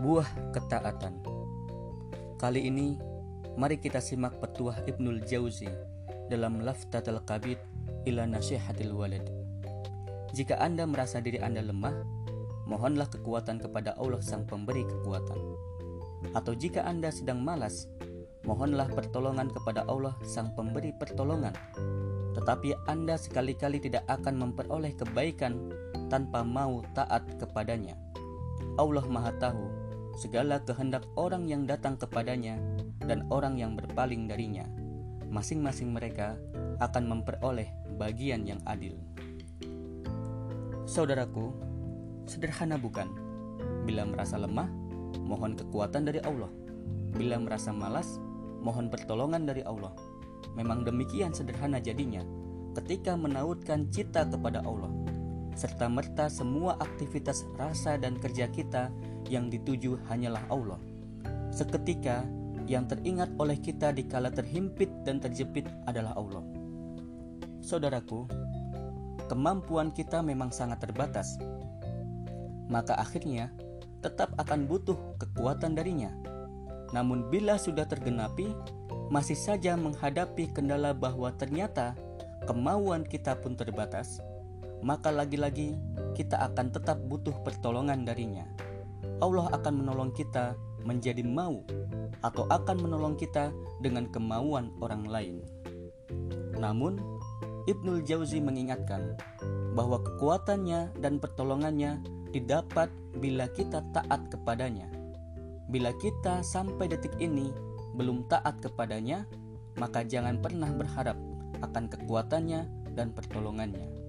Buah ketaatan. Kali ini mari kita simak petuah Ibnul Jauzi dalam Laftatul Qabid ila Nasihatil Walid. Jika Anda merasa diri Anda lemah, mohonlah kekuatan kepada Allah Sang Pemberi kekuatan. Atau jika Anda sedang malas, mohonlah pertolongan kepada Allah Sang Pemberi pertolongan. Tetapi Anda sekali-kali tidak akan memperoleh kebaikan tanpa mau taat kepadanya. Allah Maha Tahu segala kehendak orang yang datang kepadanya dan orang yang berpaling darinya. Masing-masing mereka akan memperoleh bagian yang adil. Saudaraku, sederhana bukan? Bila merasa lemah, mohon kekuatan dari Allah. Bila merasa malas, mohon pertolongan dari Allah. Memang demikian sederhana jadinya ketika menautkan cita kepada Allah serta merta semua aktivitas rasa dan kerja kita yang dituju hanyalah Allah. Seketika yang teringat oleh kita di kala terhimpit dan terjepit adalah Allah. Saudaraku, kemampuan kita memang sangat terbatas. Maka akhirnya tetap akan butuh kekuatan darinya. Namun bila sudah tergenapi, masih saja menghadapi kendala bahwa ternyata kemauan kita pun terbatas maka lagi-lagi kita akan tetap butuh pertolongan darinya. Allah akan menolong kita menjadi mau atau akan menolong kita dengan kemauan orang lain. Namun, Ibnul Jauzi mengingatkan bahwa kekuatannya dan pertolongannya didapat bila kita taat kepadanya. Bila kita sampai detik ini belum taat kepadanya, maka jangan pernah berharap akan kekuatannya dan pertolongannya.